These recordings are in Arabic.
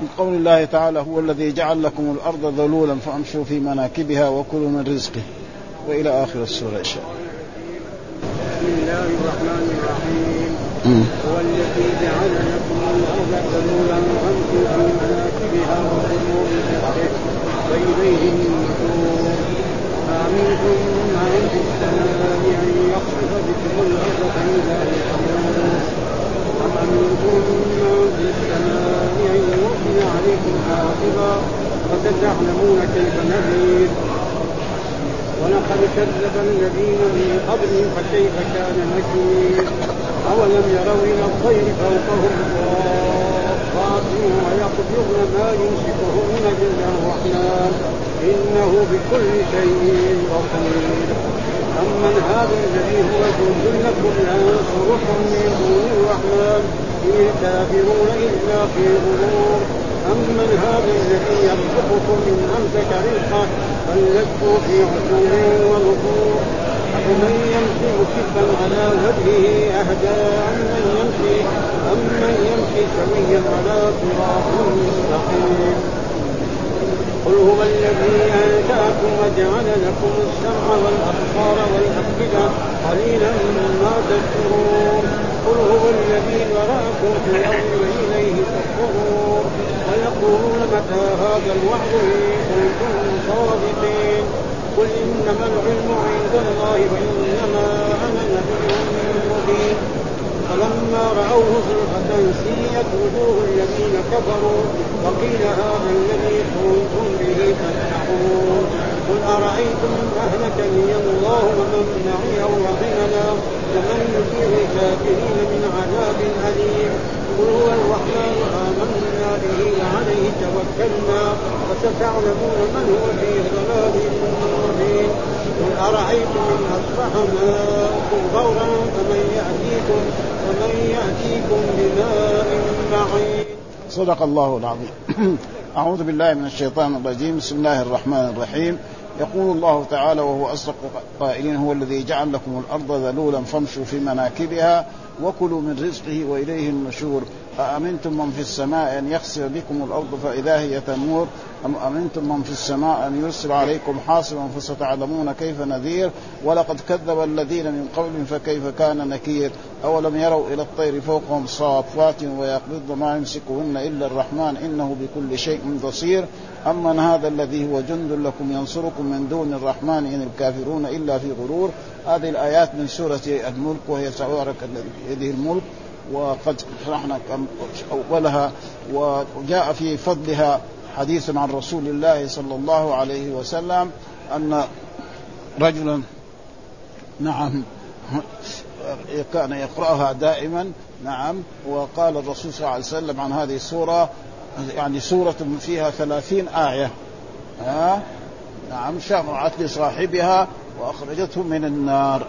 من قول الله تعالى هو الذي جعل لكم الأرض ذلولا فأمشوا في مناكبها وكلوا من رزقه. وإلى آخر السورة إن شاء الله. بسم الله الرحمن الرحيم. هو الذي جعل لكم الأرض ذلولا فأمشوا في مناكبها وكلوا من رزقه. وإليه النشور. فامنتم من في السماء أن يخسف بكم الأرض فاذا هي ام امنتم من في السماء يرسل عليكم حافظا فستعلمون كيف نذير ولقد كذب الذين من قبلهم فكيف كان نكير؟ أولم يروا إلى الطير فوقهم صافات ويقبضن ما يمسكهن إلا الرحمن إنه بكل شيء بصير أمن هذا الذي هو جند لكم ينصركم من دون الرحمن. إن الكافرون إلا في غرور. أمن هذا الذي يرزقكم من أمسك رزقه بل لجوا في عتو ونفور أفمن يمشي مكبا على وجهه أهدى أمن يمشي أمن يمشي سويا على صراط مستقيم؟ قل هو الذي أنشأكم وجعل لكم السمع والأبصار والأفئدة قليلا ما تشكرون. قل هو الذي ذراكم في الأرض وإليه تحشرون ويقولون متى هذا الوعد إن كنتم صادقين. قل إنما العلم عند الله وإنما أنا نبي مبين. فلما رأوه زلفة سيئت وجوه الذين كفروا وقيل هذا الذي كنتم به تدعون قل أرأيتم إن أهلكني الله ومن معي أو رحمنا ومن يطيع الكافرين من عذاب أليم. قل هو الرحمن آمنا به وعليه توكلنا وستعلمون من هو في ضلال مبين. قل أرأيتم إن أصبح ماؤكم غورا فمن يأتيكم ومن يأتيكم بماء معين صدق الله العظيم. أعوذ بالله من الشيطان الرجيم. بسم الله الرحمن الرحيم. يقول الله تعالى وهو أصدق قائلين هو الذي جعل لكم الأرض ذلولا فامشوا في مناكبها وكلوا من رزقه وإليه النشور أأمنتم من في السماء أن يخسف بكم الأرض فإذا هي تمور؟ أم أمنتم من في السماء أن يرسل عليكم حاصبا فستعلمون كيف نذير؟ ولقد كذب الذين من قبل فكيف كان نكير؟ أولم يروا إلى الطير فوقهم صافات ويقبض ما يمسكهن إلا الرحمن إنه بكل شيء بصير؟ أمن هذا الذي هو جند لكم ينصركم من دون الرحمن إن الكافرون إلا في غرور؟ هذه الآيات من سورة الملك وهي تبارك بيده الملك. وقد شرحنا أولها وجاء في فضلها حديث عن رسول الله صلى الله عليه وسلم أن رجلا نعم كان يقرأها دائما نعم وقال الرسول صلى الله عليه وسلم عن هذه السورة يعني سورة فيها ثلاثين آية. ها؟ نعم شفعت لصاحبها وأخرجته من النار.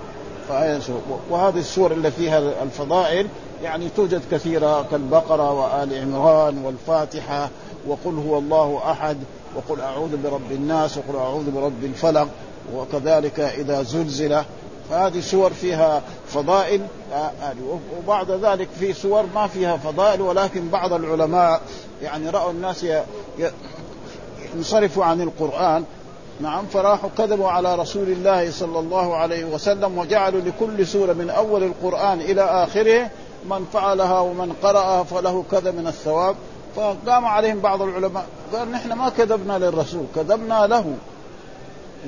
وهذه السور اللي فيها الفضائل يعني توجد كثيرة كالبقرة وآل عمران والفاتحة وقل هو الله أحد وقل أعوذ برب الناس وقل أعوذ برب الفلق وكذلك إذا زلزل. فهذه سور فيها فضائل وبعد ذلك في سور ما فيها فضائل ولكن بعض العلماء يعني رأوا الناس ينصرفوا عن القرآن نعم فراحوا كذبوا على رسول الله صلى الله عليه وسلم وجعلوا لكل سورة من أول القرآن إلى آخره من فعلها ومن قرأها فله كذا من الثواب. فقام عليهم بعض العلماء قال نحن ما كذبنا للرسول كذبنا له.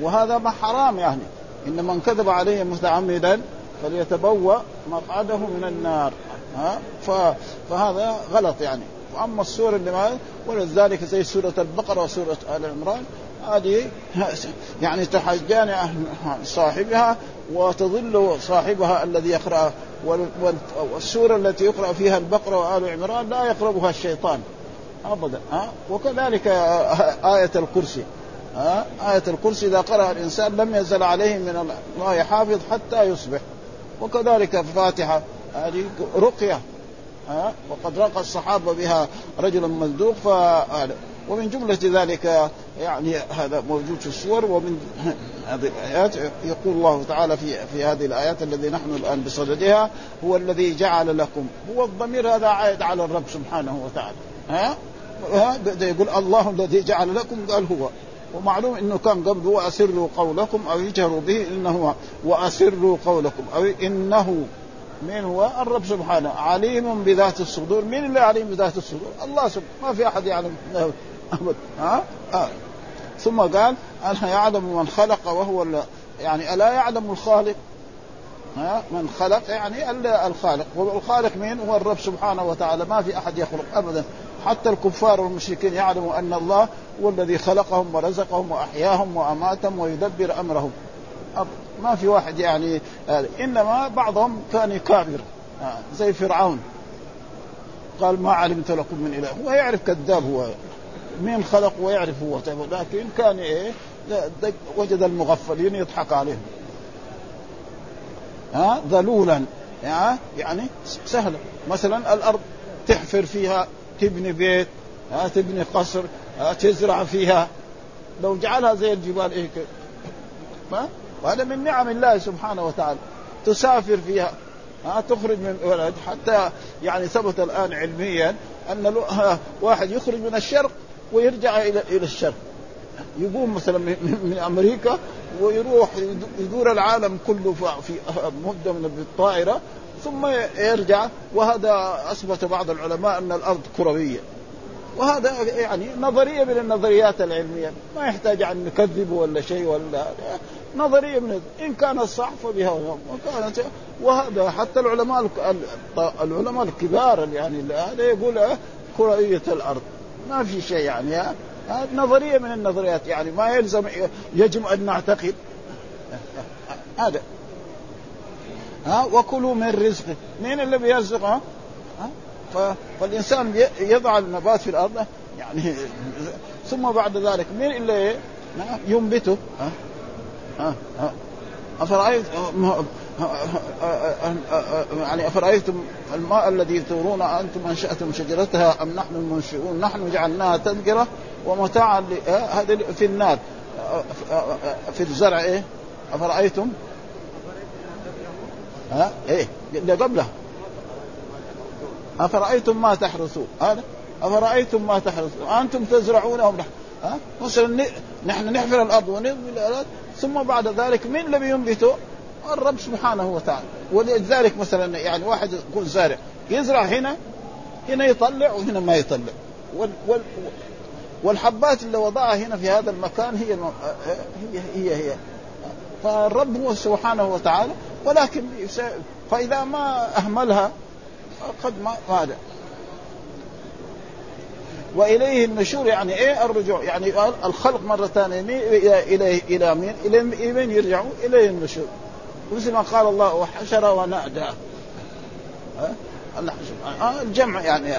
وهذا ما حرام يعني إن من كذب عليه متعمدا فليتبوأ مقعده من النار. ها؟ فهذا غلط يعني. وأما السورة اللي ما ولذلك زي سورة البقرة وسورة آل عمران هذه يعني تحجان صاحبها وتظل صاحبها الذي يقرأ والسورة التي يقرأ فيها البقرة وآل عمران لا يقربها الشيطان. أبدا ها؟ وكذلك آية الكرسي ها؟ آية الكرسي إذا قرأ الإنسان لم يزل عليه من الله حافظ حتى يصبح. وكذلك الفاتحة هذه رقية ها؟ وقد رقى الصحابة بها رجل ملدوق ف ومن جملة ذلك يعني هذا موجود في السور ومن هذه الآيات يقول الله تعالى في في هذه الآيات الذي نحن الآن بصددها هو الذي جعل لكم هو الضمير هذا عائد على الرب سبحانه وتعالى. ها؟ يقول الله الذي جعل لكم قال هو. ومعلوم إنه كان قبل واسروا قولكم أو يجهروا به إنه وأسروا قولكم أو إنه. من هو؟ الرب سبحانه. عليم بذات الصدور. من اللي عليم بذات الصدور؟ الله سبحانه ما في أحد يعلم. ابدا ها؟ آه. ثم قال أنا يعلم من خلق وهو يعني ألا يعلم الخالق؟ ها؟ من خلق يعني الخالق. والخالق مين؟ هو الرب سبحانه وتعالى. ما في أحد يخلق ابدا. حتى الكفار والمشركين يعلموا أن الله هو الذي خلقهم ورزقهم وأحياهم وأماتهم ويدبر أمرهم. ما في واحد يعني إنما بعضهم كان يكابر زي فرعون. قال ما علمت لكم من إله. هو يعرف كذاب هو. مين خلق ويعرف هو لكن كان إيه وجد المغفلين يضحك عليهم ها ذلولا. يعني سهلة. مثلا الأرض تحفر فيها تبني بيت ها تبني قصر ها تزرع فيها. لو جعلها زي الجبال إيه ما وهذا من نعم الله سبحانه وتعالى. تسافر فيها. ها تخرج من ولد حتى يعني ثبت الآن علميا أن واحد يخرج من الشرق ويرجع إلى إلى الشرق. يقوم مثلا من أمريكا ويروح يدور العالم كله في مدة من الطائرة ثم يرجع وهذا أثبت بعض العلماء أن الأرض كروية. وهذا يعني نظرية من النظريات العلمية. ما يحتاج أن نكذبه ولا شيء ولا نظرية من إن كانت صح فبها وكانت وهذا حتى العلماء العلماء الكبار يعني هذا يقول كروية الأرض. ما في شيء يعني. هذه نظرية من النظريات يعني. ما يلزم يجب أن نعتقد. هذا. ها وكلوا من رزقه مين اللي بيرزق؟ ها؟ فالإنسان يضع النبات في الأرض يعني ثم بعد ذلك مين اللي ينبته؟ ها؟ ها؟ ها؟ أفرأيت؟ يعني أفرأيتم الماء الذي تورون أنتم أنشأتم شجرتها أم نحن المنشئون؟ نحن جعلناها تذكرة ومتاعا هذا في النار. في الزرع إيه؟ أفرأيتم؟ ها؟ إيه اللي قبله أفرأيتم ما تحرثون؟ هذا؟ أفرأيتم ما تحرثون؟ أنتم تزرعونه ها؟ مثلا نحن نحفر الأرض ونبني ثم بعد ذلك من لم ينبته الرب سبحانه وتعالى ولذلك مثلا يعني واحد يكون زارع يزرع هنا هنا يطلع وهنا ما يطلع وال وال والحبات اللي وضعها هنا في هذا المكان هي هي هي, هي. فالرب هو سبحانه وتعالى ولكن فإذا ما أهملها قد ما هذا وإليه النشور يعني إيه الرجوع يعني الخلق مرة ثانية إلى إلى إلى مين؟ إلى مين يرجعوا؟ إليه النشور مثل ما قال الله وحشر ونأدى ها أه؟ الجمع يعني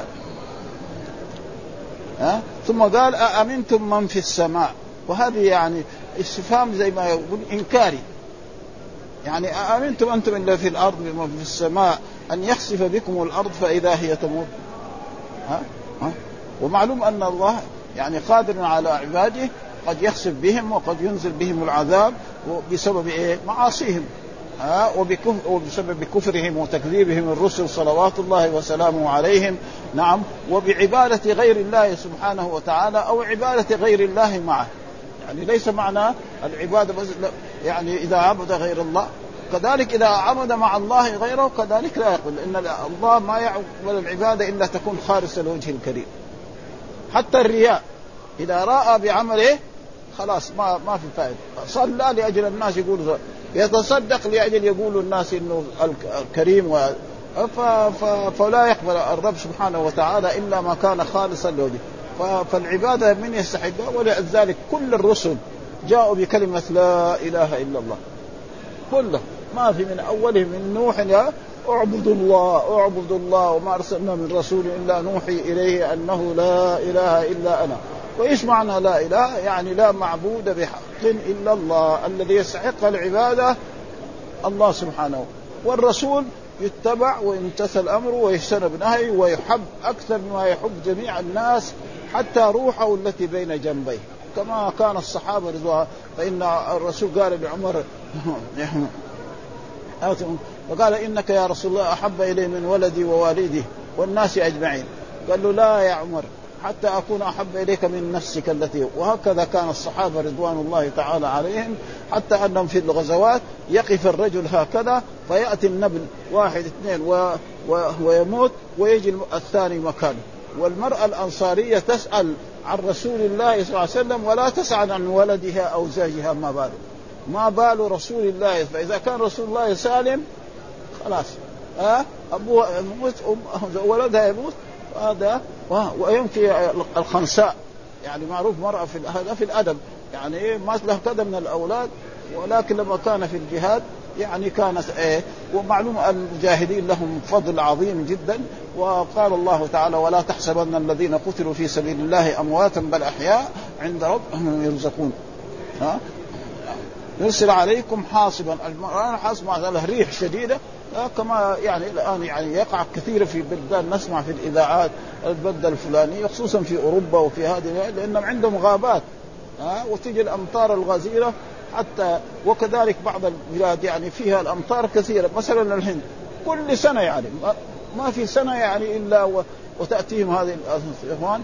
ها ثم قال أأمنتم من في السماء وهذه يعني استفهام زي ما يقول إنكاري يعني أأمنتم أنتم إلا في الأرض ومن في السماء أن يخسف بكم الأرض فإذا هي تموت ها؟ ها؟ ومعلوم أن الله يعني قادر على عباده قد يخسف بهم وقد ينزل بهم العذاب بسبب إيه؟ معاصيهم ها وبسبب كفرهم وتكذيبهم الرسل صلوات الله وسلامه عليهم نعم وبعبادة غير الله سبحانه وتعالى أو عبادة غير الله معه. يعني ليس معنى العبادة بس يعني إذا عبد غير الله كذلك إذا عبد مع الله غيره كذلك لا يقبل. إن الله ما يقبل العبادة إلا تكون خالصة لوجه الكريم. حتى الرياء إذا رأى بعمله خلاص ما ما في فائدة. صلى لأجل الناس يقولوا يتصدق لأجل يقولوا الناس إنه الكريم و فلا يقبل الرب سبحانه وتعالى إلا ما كان خالصا لوجهه. فالعبادة من يستحقها ولذلك كل الرسل جاءوا بكلمة لا إله إلا الله. كله. ما في من اولهم من نوح اعبدوا الله اعبدوا الله وما أرسلنا من رسول إلا نوحي إليه أنه لا إله إلا أنا. وإيش معنى لا إله؟ يعني لا معبود بحق. إلا الله الذي يستحق العبادة الله سبحانه. والرسول يتبع ويمتثل امره ويجتنب نهيه ويحب أكثر مما يحب جميع الناس حتى روحه التي بين جنبيه. كما كان الصحابة رضوان فإن الرسول قال لعمر وقال إنك يا رسول الله أحب إلي من ولدي ووالدي والناس أجمعين. قال له لا يا عمر. حتى أكون أحب إليك من نفسك التي وهكذا كان الصحابة رضوان الله تعالى عليهم حتى أنهم في الغزوات يقف الرجل هكذا فيأتي النبل واحد اثنين و... و... ويموت ويجي الثاني مكانه والمرأة الأنصارية تسأل عن رسول الله صلى الله عليه وسلم ولا تسأل عن ولدها أو زوجها ما باله ما بال رسول الله فإذا كان رسول الله سالم خلاص ها أه؟ ابوها يموت ولدها يموت هذا ويمكن الخنساء. يعني معروف مرأة في هذا في الأدب. يعني إيه ما له كذا من الأولاد ولكن لما كان في الجهاد يعني كانت إيه ومعلوم المجاهدين لهم فضل عظيم جدا وقال الله تعالى ولا تحسبن الذين قتلوا في سبيل الله أمواتا بل أحياء عند ربهم يرزقون. ها؟ يرسل عليكم حاصبا. الحاصب معناه ريح شديدة كما يعني الآن يعني يقع كثير في بلدان نسمع في الإذاعات البلدة الفلانية خصوصا في أوروبا وفي هذه لأنهم عندهم غابات ها وتجي الأمطار الغزيرة حتى وكذلك بعض البلاد يعني فيها الأمطار كثيرة مثلا الهند. كل سنة يعني ما في سنة يعني إلا وتأتيهم هذه الإخوان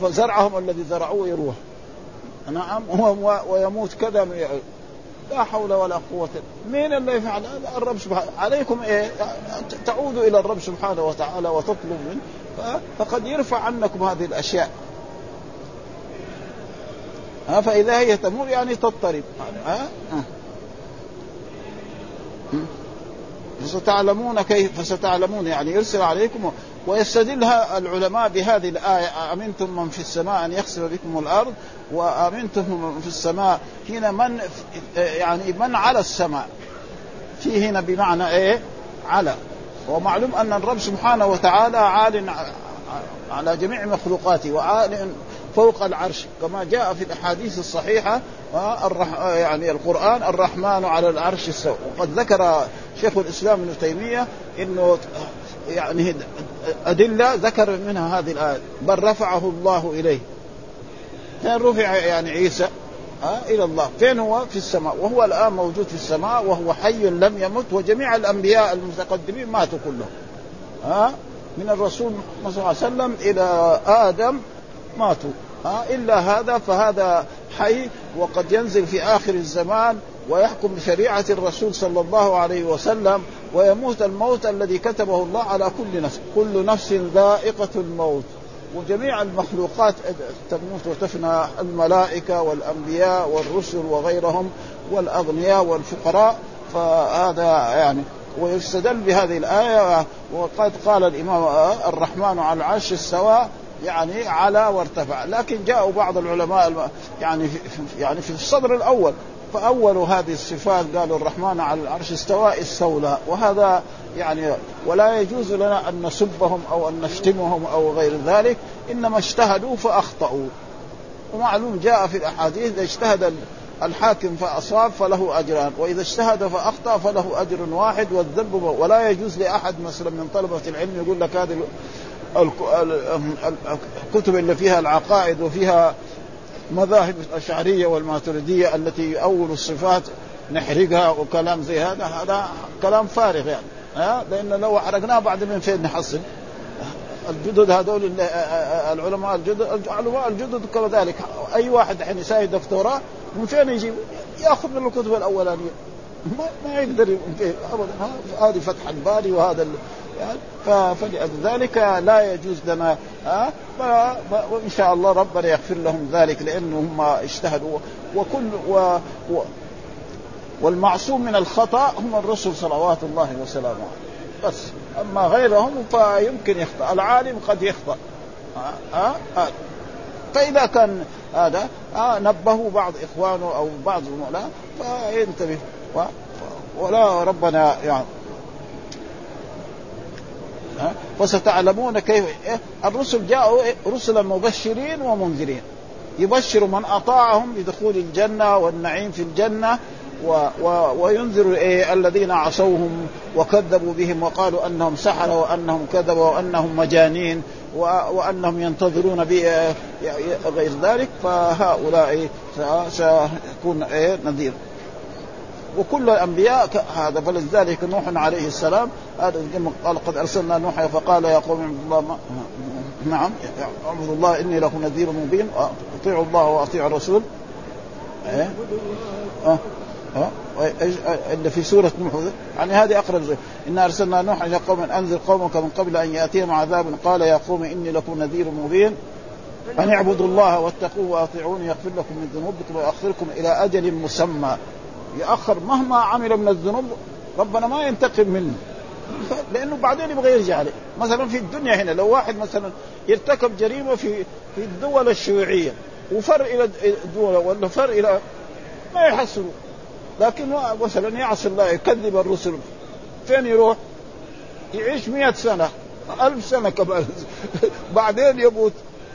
فزرعهم الذي زرعوه يروح. نعم ويموت كذا لا حول ولا قوة. مين اللي يفعل؟ هذا الرب سبحانه. عليكم إيه؟ تعودوا إلى الرب سبحانه وتعالى وتطلب منه. فقد يرفع عنكم هذه الأشياء. ها فاذا هي تمور يعني تضطرب. ها؟ فستعلمون كيف فستعلمون يعني يرسل عليكم ويستدلها العلماء بهذه الآية أمنتم من في السماء أن يخسف بكم الأرض وأمنتم من في السماء هنا من يعني من على السماء. في هنا بمعنى إيه؟ على. ومعلوم أن الرب سبحانه وتعالى عال على جميع مخلوقاته وعال فوق العرش. كما جاء في الأحاديث الصحيحة يعني القرآن الرحمن على العرش استوى وقد ذكر شيخ الإسلام ابن تيمية إنه يعني أدلة ذكر منها هذه الآية. بل رفعه الله إليه. فين رفع يعني عيسى؟ ها؟ إلى الله. فين هو? في السماء. وهو الآن موجود في السماء وهو حي لم يمت وجميع الأنبياء المتقدمين ماتوا كلهم. ها؟ من الرسول صلى الله عليه وسلم إلى آدم ماتوا. ها؟ إلا هذا فهذا حي وقد ينزل في آخر الزمان ويحكم بشريعة الرسول صلى الله عليه وسلم ويموت الموت الذي كتبه الله على كل نفس. كل نفس ذائقة الموت. وجميع المخلوقات تموت وتفنى الملائكة والأنبياء والرسل وغيرهم والأغنياء والفقراء. فهذا يعني ويستدل بهذه الآية وقد قال الإمام الرحمن على العرش استوى يعني على وارتفع. لكن جاءوا بعض العلماء يعني في يعني في الصدر الأول. فأول هذه الصفات قالوا الرحمن على العرش استوى استولى. وهذا يعني ولا يجوز لنا أن نسبهم أو أن نشتمهم أو غير ذلك إنما اجتهدوا فأخطأوا. ومعلوم جاء في الأحاديث إذا اجتهد الحاكم فأصاب فله أجران وإذا اجتهد فأخطأ فله أجر واحد والذنب ولا يجوز لأحد مثلا من طلبة العلم يقول لك هذه الكتب اللي فيها العقائد وفيها مذاهب الأشعرية والماتريدية التي يؤول الصفات نحرقها وكلام زي هذا هذا كلام فارغ يعني ها؟ لأن لو حرقناه بعد من فين نحصل؟ الجدد هذول العلماء الجدد العلماء الجدد كذلك. أي واحد الحين يساوي دكتوراه من فين يجيب؟ يأخذ من الكتب الأولانية. ما, يقدر ابدا. هذه فتح الباري وهذا فلذلك لا يجوز لنا ها؟ وان شاء الله ربنا يغفر لهم ذلك لأنهم اجتهدوا. وكل و و والمعصوم من الخطأ هم الرسل صلوات الله وسلامه. عليه بس. أما غيرهم فيمكن يخطأ. العالم قد يخطأ. ها؟ ها؟ فإذا كان هذا نبهوا بعض إخوانه أو بعض زملائه فينتبه. ولا ربنا يعني فستعلمون كيف إيه؟ الرسل جاءوا إيه؟ رسلا مبشرين ومنذرين. يبشر من أطاعهم بدخول الجنة والنعيم في الجنة و و وينذر إيه؟ الذين عصوهم وكذبوا بهم وقالوا أنهم سحروا وأنهم كذبوا وأنهم مجانين وأنهم ينتظرون غير ذلك. فهؤلاء سيكون إيه؟ نذير. وكل الانبياء هذا فلذلك نوح عليه السلام قال قد أرسلنا نوحا فقال يا قوم الله ما نعم اعبد الله إني لكم نذير مبين اطيعوا الله وأطيعوا الرسول. إيه؟ آه آه اللي في سورة نوح. يعني هذه أقرب زي. إنا أرسلنا نوحا إلى قوم أنذر قومك من قبل أن يأتيهم عذاب. قال يا قوم إني لكم نذير مبين أن اعبدوا الله واتقوه وأطيعوني يغفر لكم من ذنوبكم ويؤخركم إلى أجل مسمى. يأخر مهما عمل من الذنوب ربنا ما ينتقم منه. لأنه بعدين يبغى يرجع عليه مثلا في الدنيا هنا لو واحد مثلا ارتكب جريمة في في الدول الشيوعية وفر إلى الدول ولا فر إلى ما يحصلوا. لكن مثلا يعصي الله يكذب الرسل. فين يروح؟ يعيش مئة سنة ألف سنة كمان بعدين يموت.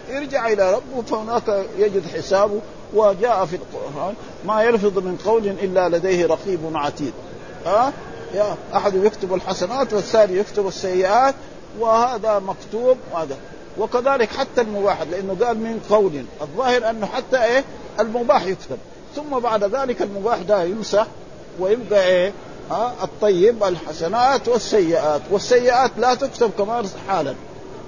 يرجع إلى ربه فهناك يجد حسابه. وجاء في القرآن ما يلفظ من قول إلا لديه رقيب عتيد. ها؟ يا أحد يكتب الحسنات والثاني يكتب السيئات وهذا مكتوب وهذا وكذلك حتى المباح لأنه قال من قول. الظاهر أنه حتى إيه؟ المباح يكتب. ثم بعد ذلك المباح ده يمسح ويبقى إيه؟ ها؟ الطيب الحسنات والسيئات. والسيئات لا تكتب كمان حالا.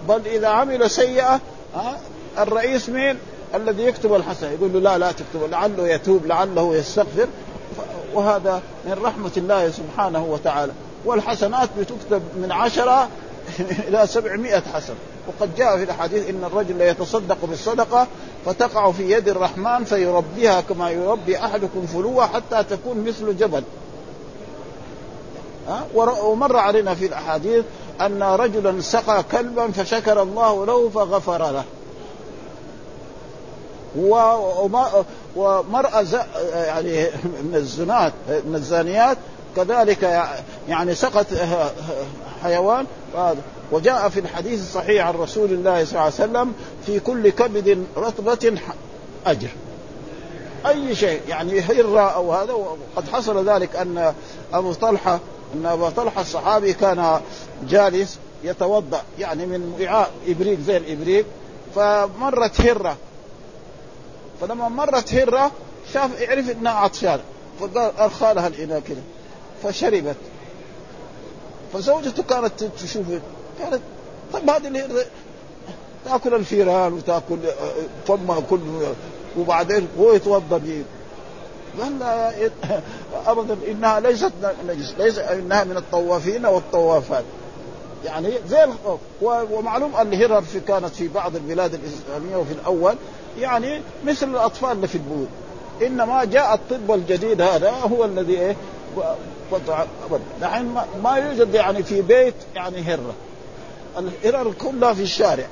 بل إذا عمل سيئة ها؟ الرئيس مين؟ الذي يكتب الحسنه يقول له لا لا تكتب لعله يتوب لعله يستغفر. وهذا من رحمة الله سبحانه وتعالى. والحسنات بتكتب من عشرة إلى سبعمائة حسن. وقد جاء في الأحاديث إن الرجل ليتصدق بالصدقة فتقع في يد الرحمن فيربيها كما يربي أحدكم فلوة حتى تكون مثل جبل. ومر علينا في الأحاديث أن رجلا سقى كلبا فشكر الله له فغفر له. ومرأة يعني من الزنات من الزانيات كذلك يعني سقط حيوان. وجاء في الحديث الصحيح عن رسول الله صلى الله عليه وسلم في كل كبد رطبة أجر. أي شيء يعني هرة أو هذا. وقد حصل ذلك أن أبو طلحة أن أبو طلحة الصحابي كان جالس يتوضأ يعني من وعاء إبريق زي الإبريق فمرت هرة. فلما مرت هرة شاف عرف إنها عطشان فقال أرخى لها الاناء كذا فشربت. فزوجته كانت تشوف قالت طيب هذه الهرة تأكل الفيران وتأكل فمها كل وبعدين هو يتوضأ به قال لا أبدا إنها ليست نجس ليس إنها من الطوافين والطوافات. يعني زي ومعلوم الهرر في كانت في بعض البلاد الإسلامية وفي الأول يعني مثل الاطفال اللي في البيوت. إنما جاء الطب الجديد هذا هو الذي إيه نحن ما يوجد يعني في بيت يعني هرة. الهرر كلها في الشارع.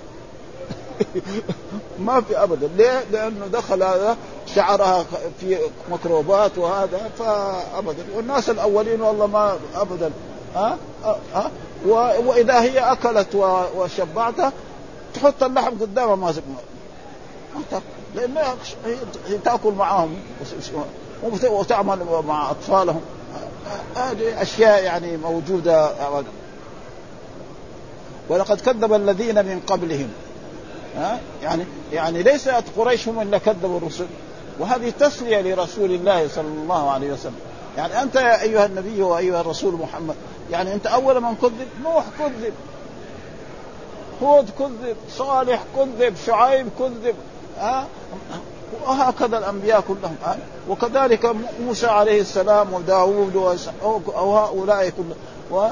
ما في ابدا. ليه؟ لأنه دخل هذا شعرها في ميكروبات وهذا فابدا. والناس الأولين والله ما ابدا. ها؟ ها؟ وإذا هي أكلت وشبعتها تحط اللحم قدامها ما لانها هي تأكل معاهم وتعمل مع أطفالهم. هذه أشياء يعني موجودة ولقد كذب الذين من قبلهم. ها؟ يعني يعني ليست قريش هم اللي كذبوا الرسل. وهذه تسلية لرسول الله صلى الله عليه وسلم. يعني أنت يا أيها النبي وأيها الرسول محمد يعني أنت أول من كذب نوح كذب هود كذب صالح كذب شعيب كذب. ها وهكذا الأنبياء كلهم. وكذلك موسى عليه السلام وداوود وهؤلاء كلهم و...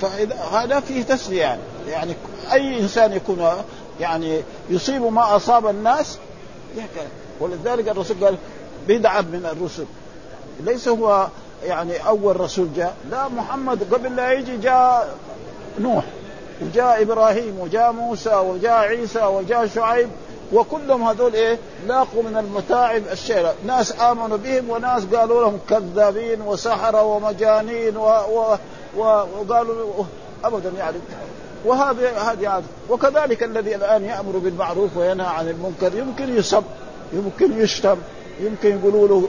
فإذا هذا فيه تسلية يعني يعني أي إنسان يكون يعني يصيب ما أصاب الناس ولذلك الرسول قال بدعة من الرسل. ليس هو يعني أول رسول جاء. لا محمد قبل لا يجي جاء نوح. وجاء إبراهيم وجاء موسى وجاء عيسى وجاء شعيب وكلهم هذول إيه؟ لاقوا من المتاعب الشيء ناس آمنوا بهم وناس قالوا لهم كذابين وسحرة ومجانين و... و... و... وقالوا ابدا يعني. وهذا هذه عادة وكذلك الذي الآن يأمر بالمعروف وينهى عن المنكر يمكن يسب يمكن يشتم يمكن يقولوا له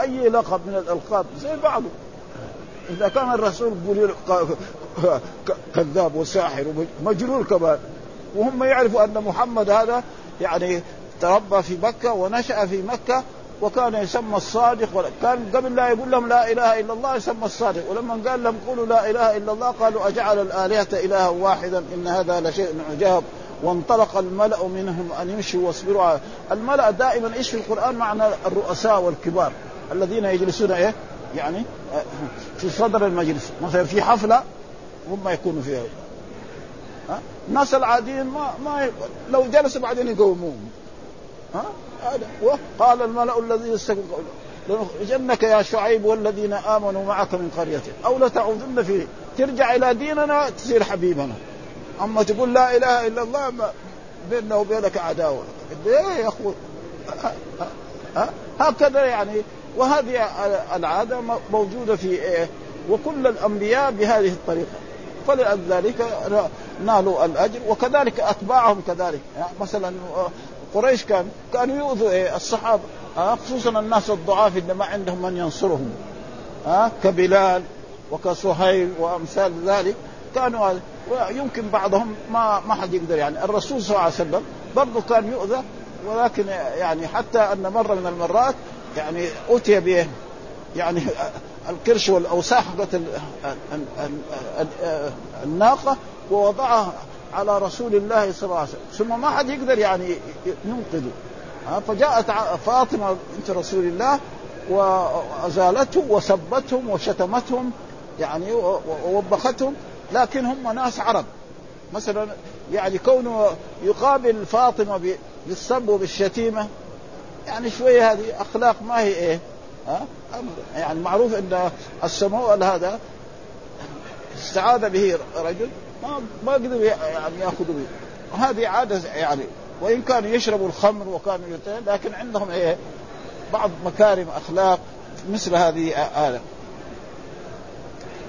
أي لقب من الألقاب؟ زي بعضه. إذا كان الرسول كذاب وساحر ومجنون كمان وهم يعرفوا أن محمد هذا يعني تربى في مكة ونشأ في مكة وكان يسمى الصادق كان قبل لا يقول لهم لا إله إلا الله يسمى الصادق ولما قال لهم قولوا لا إله إلا الله قالوا أجعل الآلهة إلها واحدا إن هذا لشيء عجاب. وانطلق الملأ منهم أن يمشوا واصبروا على الملأ دائما إيش في القرآن؟ معنى الرؤساء والكبار الذين يجلسون إيه؟ يعني في صدر المجلس. مثلا في حفلة هم يكونوا فيها. الناس العاديين ما ما لو جلسوا بعدين يقومون. ها؟ هذا. قال الملأ الذي لنخرجنك يا شعيب والذين آمنوا معك من قريتك أو لتعودن في ترجع إلى ديننا تصير حبيبنا. أما تقول لا إله إلا الله ما بيننا وبينك عداوة. إيه يا أخوي؟ هكذا يعني وهذه العادة موجودة في إيه؟ وكل الأنبياء بهذه الطريقة. فلذلك نالوا الأجر وكذلك أتباعهم كذلك. يعني مثلا قريش كان كانوا يؤذوا إيه؟ الصحابة خصوصا الناس الضعاف اللي ما عندهم من ينصرهم كبلال وكصهيب وأمثال ذلك. كانوا ويمكن بعضهم ما ما حد يقدر يعني. الرسول صلى الله عليه وسلم برضه كان يؤذى ولكن يعني حتى أن مرة من المرات يعني أتي به يعني الكرش والأوساخ حقت الناقة ووضعها على رسول الله صلى الله عليه وسلم. ثم ما حد يقدر يعني ينقذه. فجاءت فاطمة بنت رسول الله وازالته وسبتهم وشتمتهم يعني ووبختهم لكن هم ناس عرب. مثلا يعني كونه يقابل فاطمة بالسب وبالشتيمة يعني شوية هذه أخلاق ما هي إيه؟ ها؟ يعني معروف إن السمو هذا استعاذ به رجل ما ما قدر يعني ياخذ به. وهذه عادة يعني وإن كانوا يشربوا الخمر وكانوا لكن عندهم إيه؟ بعض مكارم أخلاق مثل هذه آلة.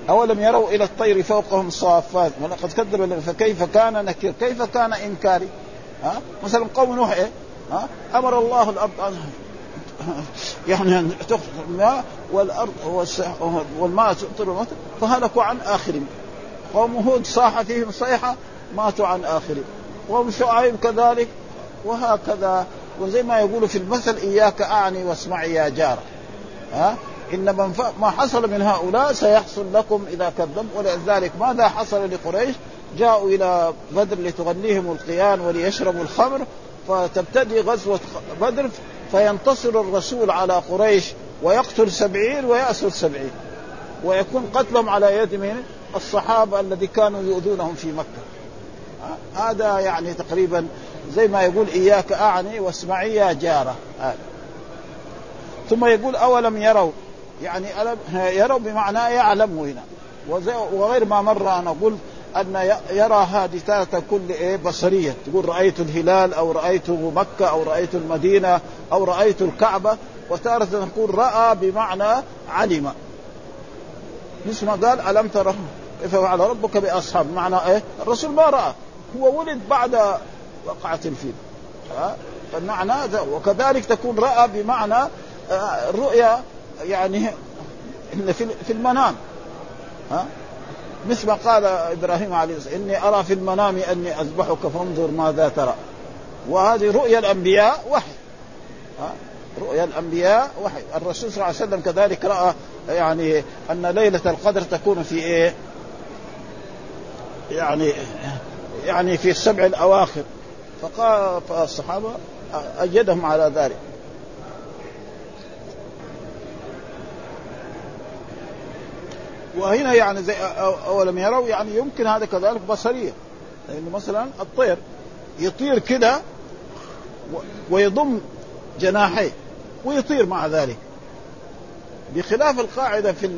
أولم يروا إلى الطير فوقهم صافات؟ ولقد كذب فكيف كان نكير؟ كيف كان إنكاري؟ ها؟ مثلا قوم نوح إيه؟ ها؟ أمر الله الأرض أن يعني أن تخرج الماء والأرض والماء المطر فهلكوا عن آخرهم قوم هود صاح فيهم صيحة ماتوا عن آخرهم قوم شعيب كذلك وهكذا. وزي ما يقولوا في المثل إياك أعني واسمعي يا جار. ها؟ إن من ما حصل من هؤلاء سيحصل لكم إذا كذب. ولذلك ماذا حصل لقريش؟ جاءوا إلى بدر لتغنيهم القيان وليشربوا الخمر. فتبتدي غزوة بدر فينتصر الرسول على قريش ويقتل سبعين ويأسر سبعين ويكون قتلهم على يد من الصحابة الذي كانوا يؤذونهم في مكة. هذا يعني تقريبا زي ما يقول إياك أعني واسمعي يا جارة. ثم يقول أولم يروا؟ يعني ألم يروا بمعنى يعلموا هنا. وغير ما مر أنا قلت أن يرى حادثات كل إيه بصرية. تقول رأيت الهلال أو رأيت مكة أو رأيت المدينة أو رأيت الكعبة. وتارة نقول رأى بمعنى علم. مثل ما قال ألم ترى كيف فعل ربك بأصحاب؟ معنى إيه؟ الرسول ما رأى. هو ولد بعد وقعة الفيل. فالمعنى وكذلك تكون رأى بمعنى الرؤيا يعني في المنام. ها؟ مثل ما قال إبراهيم عليه السلام إني أرى في المنام أني أذبحك فانظر ماذا ترى. وهذه رؤيا الأنبياء وحي. رؤيا الأنبياء وحي. الرسول صلى الله عليه وسلم كذلك رأى يعني أن ليلة القدر تكون في إيه؟ يعني يعني في السبع الأواخر. فقال فالصحابة أيدهم على ذلك. وهنا يعني زي أولم يروا يعني يمكن هذا كذلك بصرية. لأنه مثلا الطير يطير كده ويضم جناحيه ويطير مع ذلك. بخلاف القاعدة في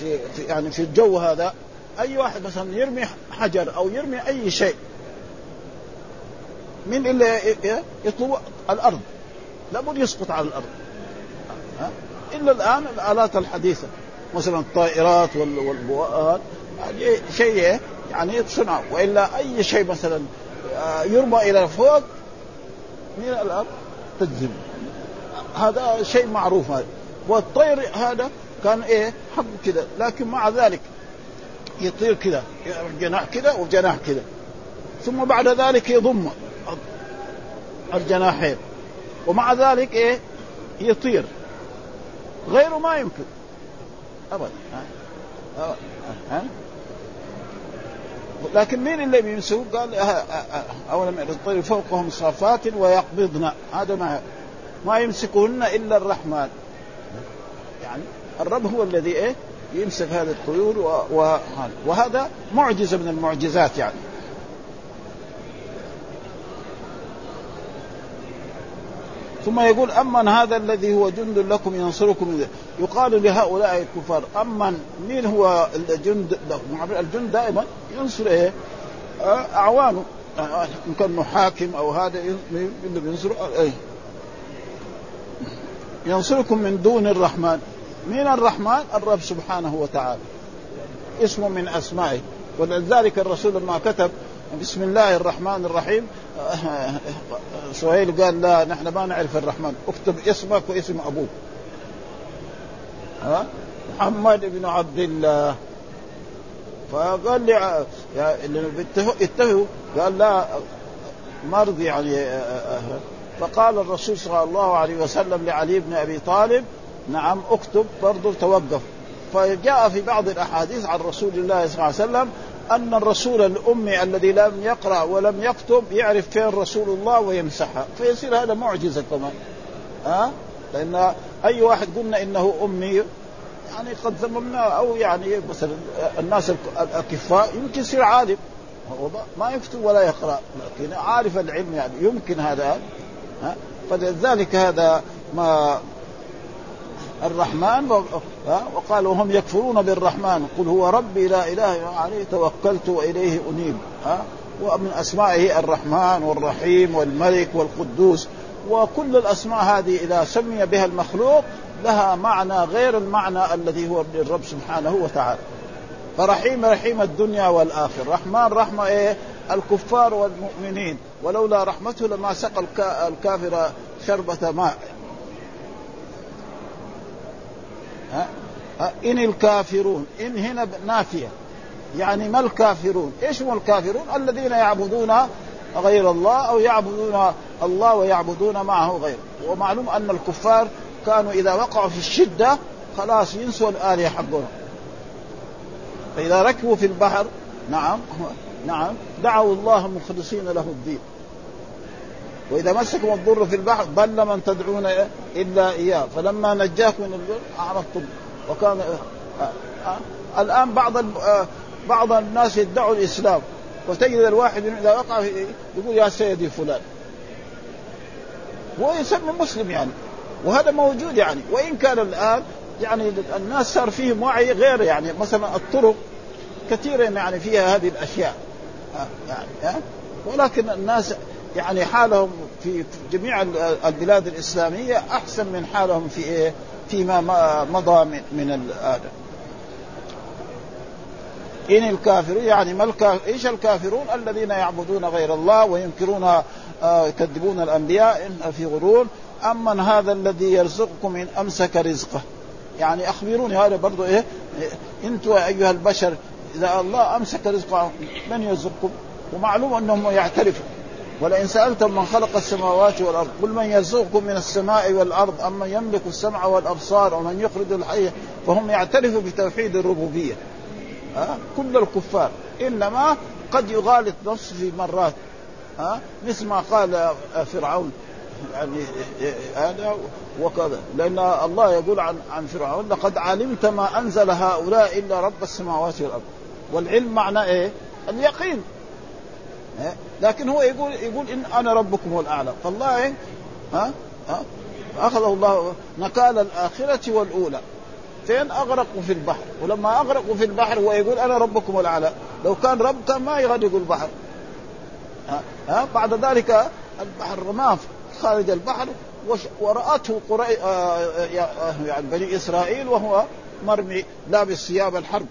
في يعني في الجو هذا أي واحد مثلا يرمي حجر أو يرمي أي شيء من اللي يطلب الأرض. لابد يسقط على الأرض. إلا الآن الآلات الحديثة. مثلا الطائرات والبؤات هذه شيء يعني صنع. وإلا أي شيء مثلا يرمى إلى فوق من الأرض تجزم. هذا شيء معروف. هذا والطير هذا كان إيه حق كذا. لكن مع ذلك يطير كذا جناح كذا وجناح كذا. ثم بعد ذلك يضم الجناحين. ومع ذلك إيه يطير. غيره ما يمكن. أبدا ها؟ ها؟ لكن مين اللي بيمسكوا؟ قال أولم الطير فوقهم صافات ويقبضن هذا ما ما يمسكهن إلا الرحمن يعني الرب هو الذي إيه يمسك هذه الطيور و... و... وهذا معجزة من المعجزات يعني ثم يقول أمن هذا الذي هو جند لكم ينصركم من يقال لهؤلاء الكفار أمن مين هو الجند الجند دائما ينصر إيه؟ أعوانه إن كان حاكم أو هذا بينصر إيه؟ ينصركم من دون الرحمن. مين الرحمن؟ الرب سبحانه وتعالى. اسمه من أسمائه. ولذلك الرسول لما كتب بسم الله الرحمن الرحيم. سهيل قال لا نحن ما نعرف الرحمن. اكتب اسمك واسم أبوك. ها؟ محمد بن عبد الله. فقال لي اتفقوا قال لا مرضي يعني فقال الرسول صلى الله عليه وسلم لعلي بن أبي طالب نعم اكتب برضه توقف. فجاء في بعض الأحاديث عن رسول الله صلى الله عليه وسلم أن الرسول الأمي الذي لم يقرأ ولم يكتب يعرف فين رسول الله ويمسحها فيصير هذا معجزة كمان. ها؟ أه؟ لأن أي واحد قلنا إنه أمي يعني قد ذممنا أو يعني مثلا الناس الأكفاء يمكن يصير عالم. ما يكتب ولا يقرأ. لكن عارف العلم يعني يمكن هذا. ها؟ فلذلك هذا ما الرحمن وقال وهم يكفرون بالرحمن. قل هو ربي لا إله إلا عليه توكلت وإليه أنيب ومن أسمائه الرحمن والرحيم والملك والقدوس. وكل الأسماء هذه إذا سمي بها المخلوق لها معنى غير المعنى الذي هو للرب سبحانه وتعالى. فرحيم رحيم الدنيا والآخرة. رحمن رحمة إيه؟ الكفار والمؤمنين. ولولا رحمته لما سقى الكافر شربة ماء. ها؟ إن الكافرون إن هنا نافية. يعني ما الكافرون؟ إيش هم الكافرون؟ الذين يعبدون غير الله أو يعبدون الله ويعبدون معه غيره ومعلوم أن الكفار كانوا إذا وقعوا في الشدة خلاص ينسوا الآلهة حقهم. فإذا ركبوا في البحر نعم نعم دعوا الله مخلصين له الدين. وإذا مسكم الضر في البحر ضل من تدعون إلا إياه. فلما نجاكم من الضر اعرضتم وكان آه آه الآن بعض آه بعض الناس يدعوا الإسلام. وتجد الواحد إذا وقع يقول يا سيدي فلان. هو يسمى مسلم يعني. وهذا موجود يعني. وإن كان الآن يعني الناس صار فيهم وعي غير يعني. مثلا الطرق كثيرا يعني فيها هذه الأشياء. يعني ولكن الناس يعني حالهم في جميع البلاد الإسلامية أحسن من حالهم في إيه؟ فيما مضى من, الآدم. إن الكافرون يعني ما الكافر إيش الكافرون؟ الذين يعبدون غير الله وينكرون آه يكذبون الأنبياء في غرور أمن هذا الذي يرزقكم إن أمسك رزقه يعني أخبروني هذا برضو إيه أنتم أيها البشر إذا الله أمسك رزقه من يرزقكم؟ ومعلوم أنهم يعترفوا ولئن سألتم من خلق السماوات والأرض قل من يرزقكم من السماء والأرض أما يملك السمع والأبصار ومن يخرج الحي؟ فهم يعترفوا بتوحيد الربوبية. ها؟ كل الكفار. إنما قد يغالط نفسه في مرات. ها؟ مثل ما قال فرعون. يعني هذا وكذا. لأن الله يقول عن عن فرعون لقد علمت ما أنزل هؤلاء إلا رب السماوات والأرض. والعلم معناه إيه؟ اليقين. لكن هو يقول يقول إن أنا ربكم الأعلى. فالله ها؟ ها؟ أخذه الله نكال الآخرة والأولى. فين اغرقوا في البحر. ولما اغرقوا في البحر هو يقول أنا ربكم الأعلى. لو كان رب كان ما يغرق البحر ها, ها؟ بعد ذلك البحر رماه خارج البحر ورأته قري... آه يعني بني إسرائيل وهو مرمي لابس ثياب الحرب.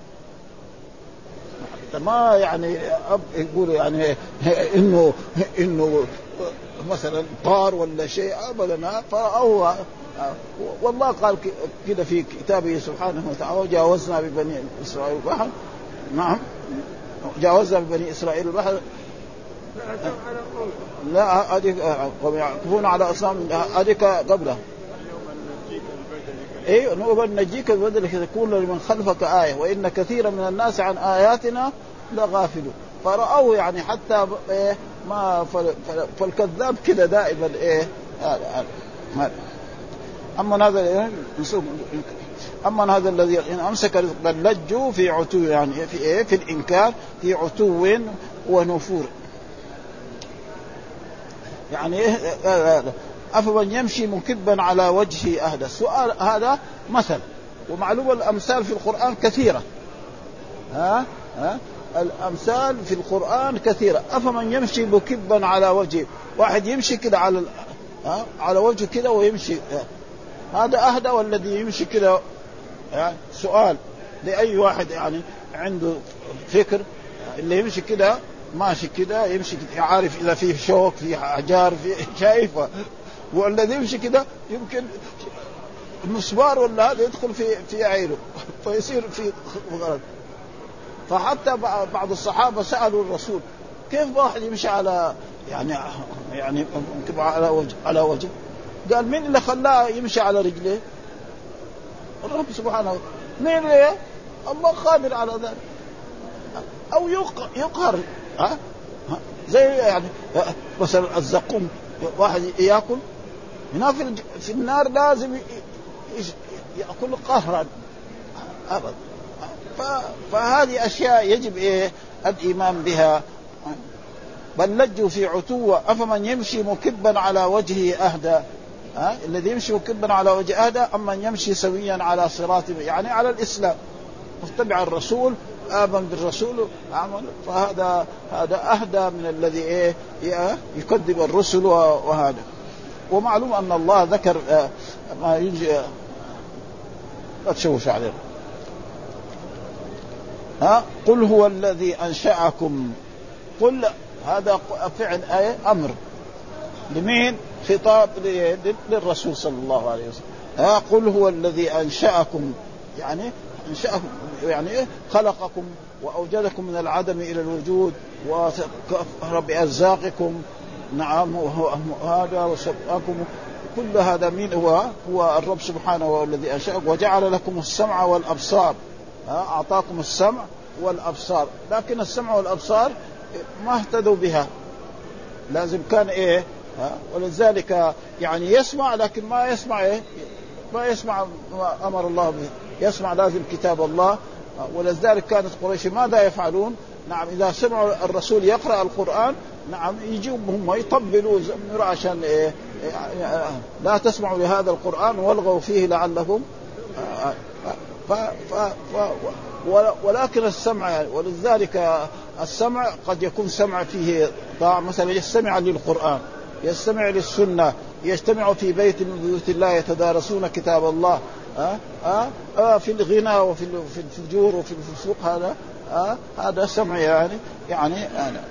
ما يعني أب يقول يعني انه إنه مثلا طار ولا شيء ابدا فهو والله قال كده في كتابه سبحانه وتعالى وجاوزنا ببني إسرائيل البحر. نعم. جاوزنا ببني إسرائيل البحر. لا هذه قوم يعكفون على أصنام هذيك قبله. اي وبنجيك ببدلك تكون لمن خلفك آية. وإن كثيرا من الناس عن آياتنا لغافلون. فرأوه يعني حتى إيه ما فالكذاب كذا دائما إيه أما هذا إيه أما هذا الذي إن أمسك بل لجوا في عتو يعني في إيه في الإنكار في عتو ونفور. يعني إيه افمن يمشي مكبا على وجهه أهدى. السؤال هذا مثل ومعلومه الأمثال في القرآن كثيرة. ها؟ ها؟ الأمثال في القرآن كثيرة. افمن يمشي مكبا على وجهه واحد يمشي كده على ها؟ على وجهه كده ويمشي. هذا أهدى والذي يمشي كده؟ سؤال لأي واحد يعني عنده فكر. اللي يمشي كده ماشي كده يمشي عارف إذا في شوك في احجار في شايفه. والذي يمشي كده يمكن مسمار ولا هذا يدخل في في عينه. فيصير في غلط فحتى بعض الصحابة سألوا الرسول كيف واحد يمشي على يعني يعني على وجه على وجه؟ قال مين اللي خلاه يمشي على رجليه؟ الرب سبحانه مين اللي الله قادر على ذلك. أو يقهر ها؟ زي يعني مثلا الزقوم واحد ياكل هنا في في النار لازم يأكل قهرا ابدا فهذه أشياء يجب إيه الإيمان بها. بل لجوا في عتوة أفمن يمشي مكبا على وجهه أهدى؟ ها؟ الذي يمشي مكبا على وجه أهدى أم من يمشي سويا على صراط يعني على الإسلام. متبع الرسول آمن بالرسول عمل فهذا هذا أهدى من الذي إيه يكذب الرسل وهذا. ومعلوم أن الله ذكر آه، ما يجي لا تشوش عليه ها؟ قل هو الذي أنشأكم. قل هذا فعل آية أمر. لمين؟ خطاب للرسول صلى الله عليه وسلم. ها؟ قل هو الذي أنشأكم. يعني انشاكم يعني إيه؟ خلقكم وأوجدكم من العدم إلى الوجود. وكفر بارزاقكم نعم هذا وسبقكم. كل هذا مين هو؟ هو الرب سبحانه الذي انشاكم وجعل لكم السمع والأبصار. أعطاكم السمع والأبصار. لكن السمع والأبصار ما اهتدوا بها. لازم كان إيه؟ ها ولذلك يعني يسمع لكن ما يسمع إيه؟ ما يسمع ما أمر الله به. يسمع لازم كتاب الله. ولذلك كانت قريش ماذا يفعلون؟ نعم إذا سمعوا الرسول يقرأ القرآن نعم يجوا هم يطبلوا زمروا عشان إيه لا تسمعوا لهذا القرآن والغوا فيه لعلكم ف ف ف ولكن السمع يعني ولذلك السمع قد يكون سمع فيه طاعة مثلا يستمع للقرآن يستمع للسنة يجتمع في بيت من بيوت الله يتدارسون كتاب الله ها؟ أه؟ في الغنى وفي في الفجور وفي الفسوق هذا أه؟ هذا سمع يعني يعني أنا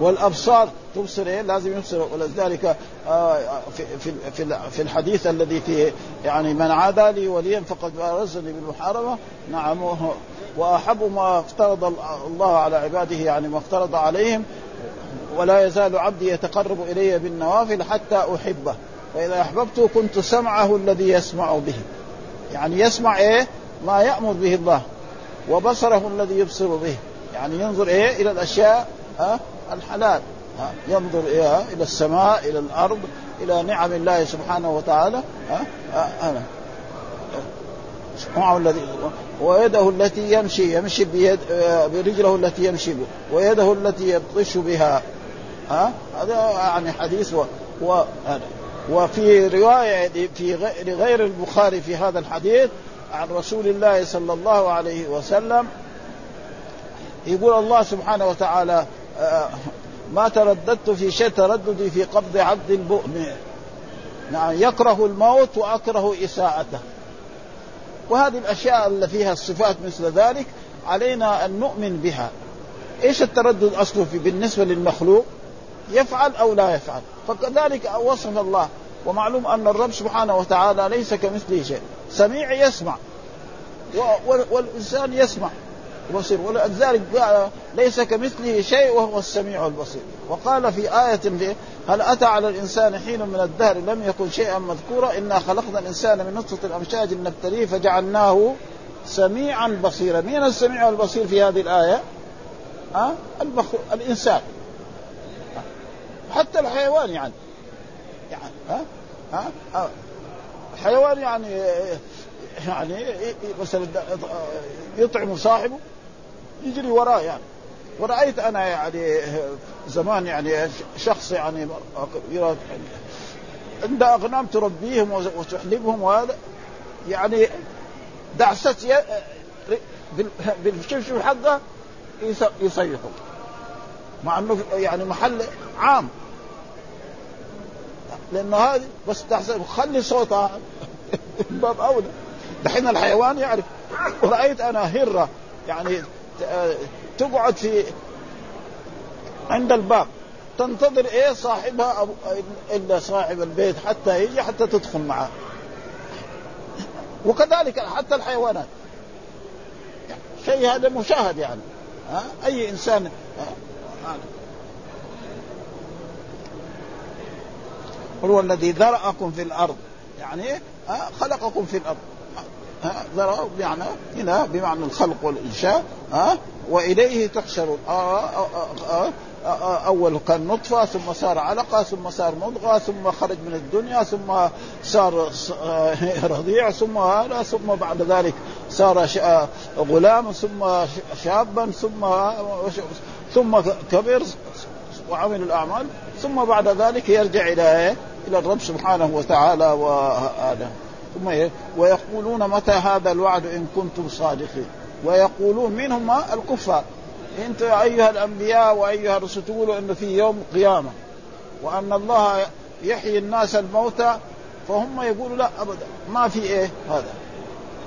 والأبصار تبصر إيه؟ لازم يبصر. ولذلك آه في في في الحديث الذي فيه يعني من عادى لي وليا فقد بارزني بالمحاربة. نعم وأحب ما افترض الله على عباده يعني ما افترض عليهم. ولا يزال عبدي يتقرب إلي بالنوافل حتى أحبه. فإذا أحببته كنت سمعه الذي يسمع به. يعني يسمع إيه؟ ما يأمر به الله. وبصره الذي يبصر به. يعني ينظر إلى الأشياء ها؟ الحلال. ينظر إيه إلى السماء إلى الأرض إلى نعم الله سبحانه وتعالى. سمعه الذي ويده التي يمشي يمشي بيد برجله التي يمشي به ويده التي يبطش بها. ها هذا يعني حديث و... و... وفي رواية في غير البخاري في هذا الحديث عن رسول الله صلى الله عليه وسلم يقول الله سبحانه وتعالى ما ترددت في شيء ترددي في قبض عبد المؤمن. نعم يكره الموت وأكره إساءته. وهذه الأشياء اللي فيها الصفات مثل ذلك علينا أن نؤمن بها. إيش التردد أصله في بالنسبة للمخلوق؟ يفعل أو لا يفعل. فكذلك وصف الله. ومعلوم أن الرب سبحانه وتعالى ليس كمثله شيء. سميع يسمع. والإنسان يسمع. بصير ولذلك ليس كمثله شيء وهو السميع البصير. وقال في آية هل أتى على الإنسان حين من الدهر لم يكن شيئا مذكورا؟ إنا خلقنا الإنسان من نطفة الأمشاج نبتليه فجعلناه سميعا بصيرا. مين السميع البصير في هذه الآية؟ ها؟ أه؟ الإنسان. حتى الحيوان يعني. يعني ها؟ ها, ها؟ حيوان يعني يعني مثلا يطعم صاحبه. يجري وراه يعني. ورأيت أنا يعني زمان يعني شخص يعني عند أغنام تربيهم وتحلبهم وهذا يعني دعست بالشبشب حقه يصيحوا مع إنه يعني محل عام. لأنه هذه بس تحسن خلي صوتها. باب اولى دحين الحيوان يعرف. ورأيت أنا هرة يعني تقعد في عند الباب تنتظر إيه صاحبها أو إلا صاحب البيت حتى يجي حتى تدخل معه. وكذلك حتى الحيوانات. شيء هذا مشاهد يعني. ها؟ أي انسان هو الذي ذرأكم في الأرض. يعني خلقكم في الأرض. ذرا بمعنى هنا بمعنى الخلق والإنشاء ها وإليه تحشرون أول كان نطفه ثم صار علقة ثم صار مضغة ثم خرج من الدنيا ثم صار رضيع ثم هذا ثم بعد ذلك صار غلام ثم شابا ثم ثم كبر وعمل الأعمال ثم بعد ذلك يرجع إلى إلى الرب سبحانه وتعالى وهذا. ثم إيه؟ ويقولون متى هذا الوعد إن كنتم صادقين. ويقولون منهم الكفار. أنتم أيها الأنبياء وأيها الرسل تقولوا انه في يوم قيامة وأن الله يحيي الناس الموتى فهم يقولوا لا أبدا ما في إيه هذا.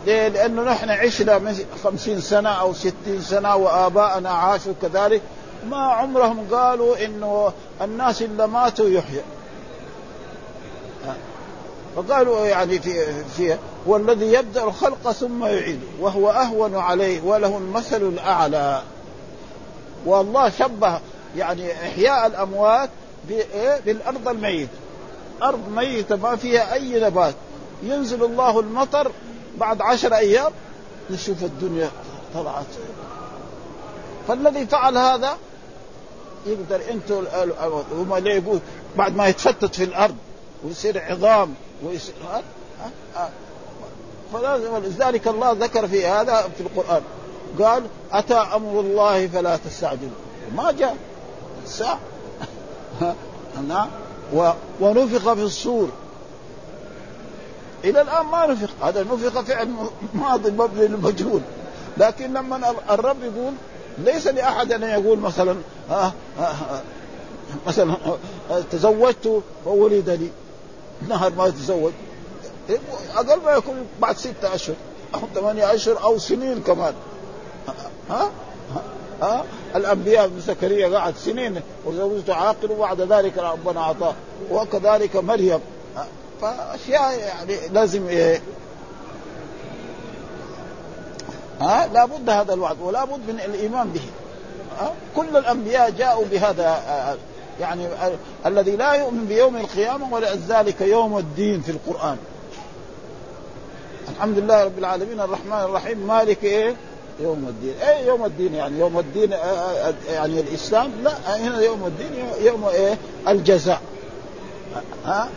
ليه؟ لأنه نحن عشنا خمسين سنة أو ستين سنة وآباءنا عاشوا كذلك. ما عمرهم قالوا إنه الناس اللي ماتوا يحيى. فقالوا يعني في في هو الذي يبدأ الخلق ثم يعيده وهو أهون عليه وله المثل الأعلى. والله شبه يعني إحياء الأموات بالأرض الميتة. أرض ميتة ما فيها أي نبات. ينزل الله المطر بعد عشر أيام نشوف الدنيا طلعت. فالذي فعل هذا يقدر أنتم هم يقول بعد ما يتفتت في الأرض ويصير عظام. ويصير فلذلك الله ذكر في هذا في القرآن قال أتى أمر الله فلا تستعجلوا. ما جاء الساعة نعم. ونفخ في الصور. إلى الآن ما نفخ هذا نفخ فعل ماضي مبني للمجهول. لكن لما الرب يقول ليس لأحد أن يقول مثلا ها؟ ها؟ مثلا تزوجت فولد لي. نهر ما يتزوج. أقل ما يكون بعد ستة أشهر. أو ثمانية أشهر أو سنين كمان. ها؟ ها؟ الأنبياء ابن زكريا قعد سنين وزوجته عاقل وبعد ذلك ربنا أعطاه. وكذلك مريم. فأشياء يعني لازم إيه؟ ها؟ لابد هذا الوعد ولا بد من الإيمان به. ها؟ كل الأنبياء جاءوا بهذا يعني الذي لا يؤمن بيوم القيامة ولذلك يوم الدين في القرآن. الحمد لله رب العالمين الرحمن الرحيم مالك إيه؟ يوم الدين. إيه يوم الدين يعني؟ يوم الدين يعني الإسلام؟ لا هنا يوم الدين يوم إيه؟ الجزاء. ها؟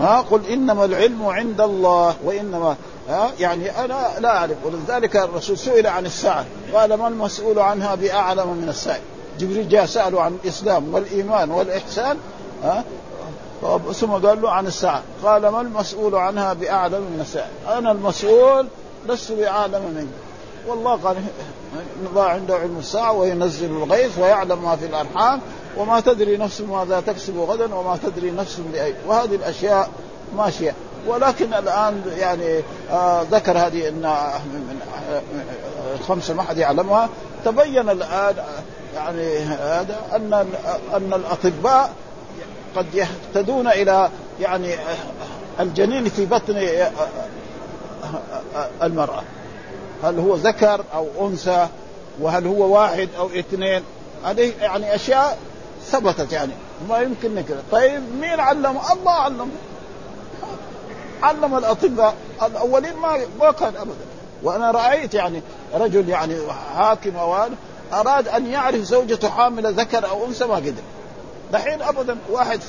ها؟ قل إنما العلم عند الله وإنما ها؟ يعني أنا لا أعرف. ولذلك الرسول سئل عن الساعة. قال ما المسؤول عنها بأعلم من السائل؟ جبريل جاء سأله عن الإسلام والإيمان والإحسان ها؟ ثم قال له عن الساعة. قال ما المسؤول عنها بأعلم من السائل؟ أنا المسؤول لست بأعلم منك. والله قال الله عنده علم الساعة وينزل الغيث ويعلم ما في الأرحام وما تدري نفس ماذا تكسب غدا وما تدري نفس بأي. وهذه الأشياء ماشية. ولكن الآن يعني آه ذكر هذه إن من الخمسه ما حد يعلمها. تبين الآن يعني هذا أن أن الأطباء قد يهتدون إلى يعني الجنين في بطن المرأة. هل هو ذكر أو أنثى؟ وهل هو واحد أو اثنين؟ هذه يعني أشياء ثبتت يعني ما يمكن نكرة. طيب مين علم الله علم علم الأطباء الأولين ما ما كان ابدا. وأنا رأيت يعني رجل يعني حاكم أو أراد أن يعرف زوجته حامله ذكر أو أنثى ما قدر. دحين ابدا واحد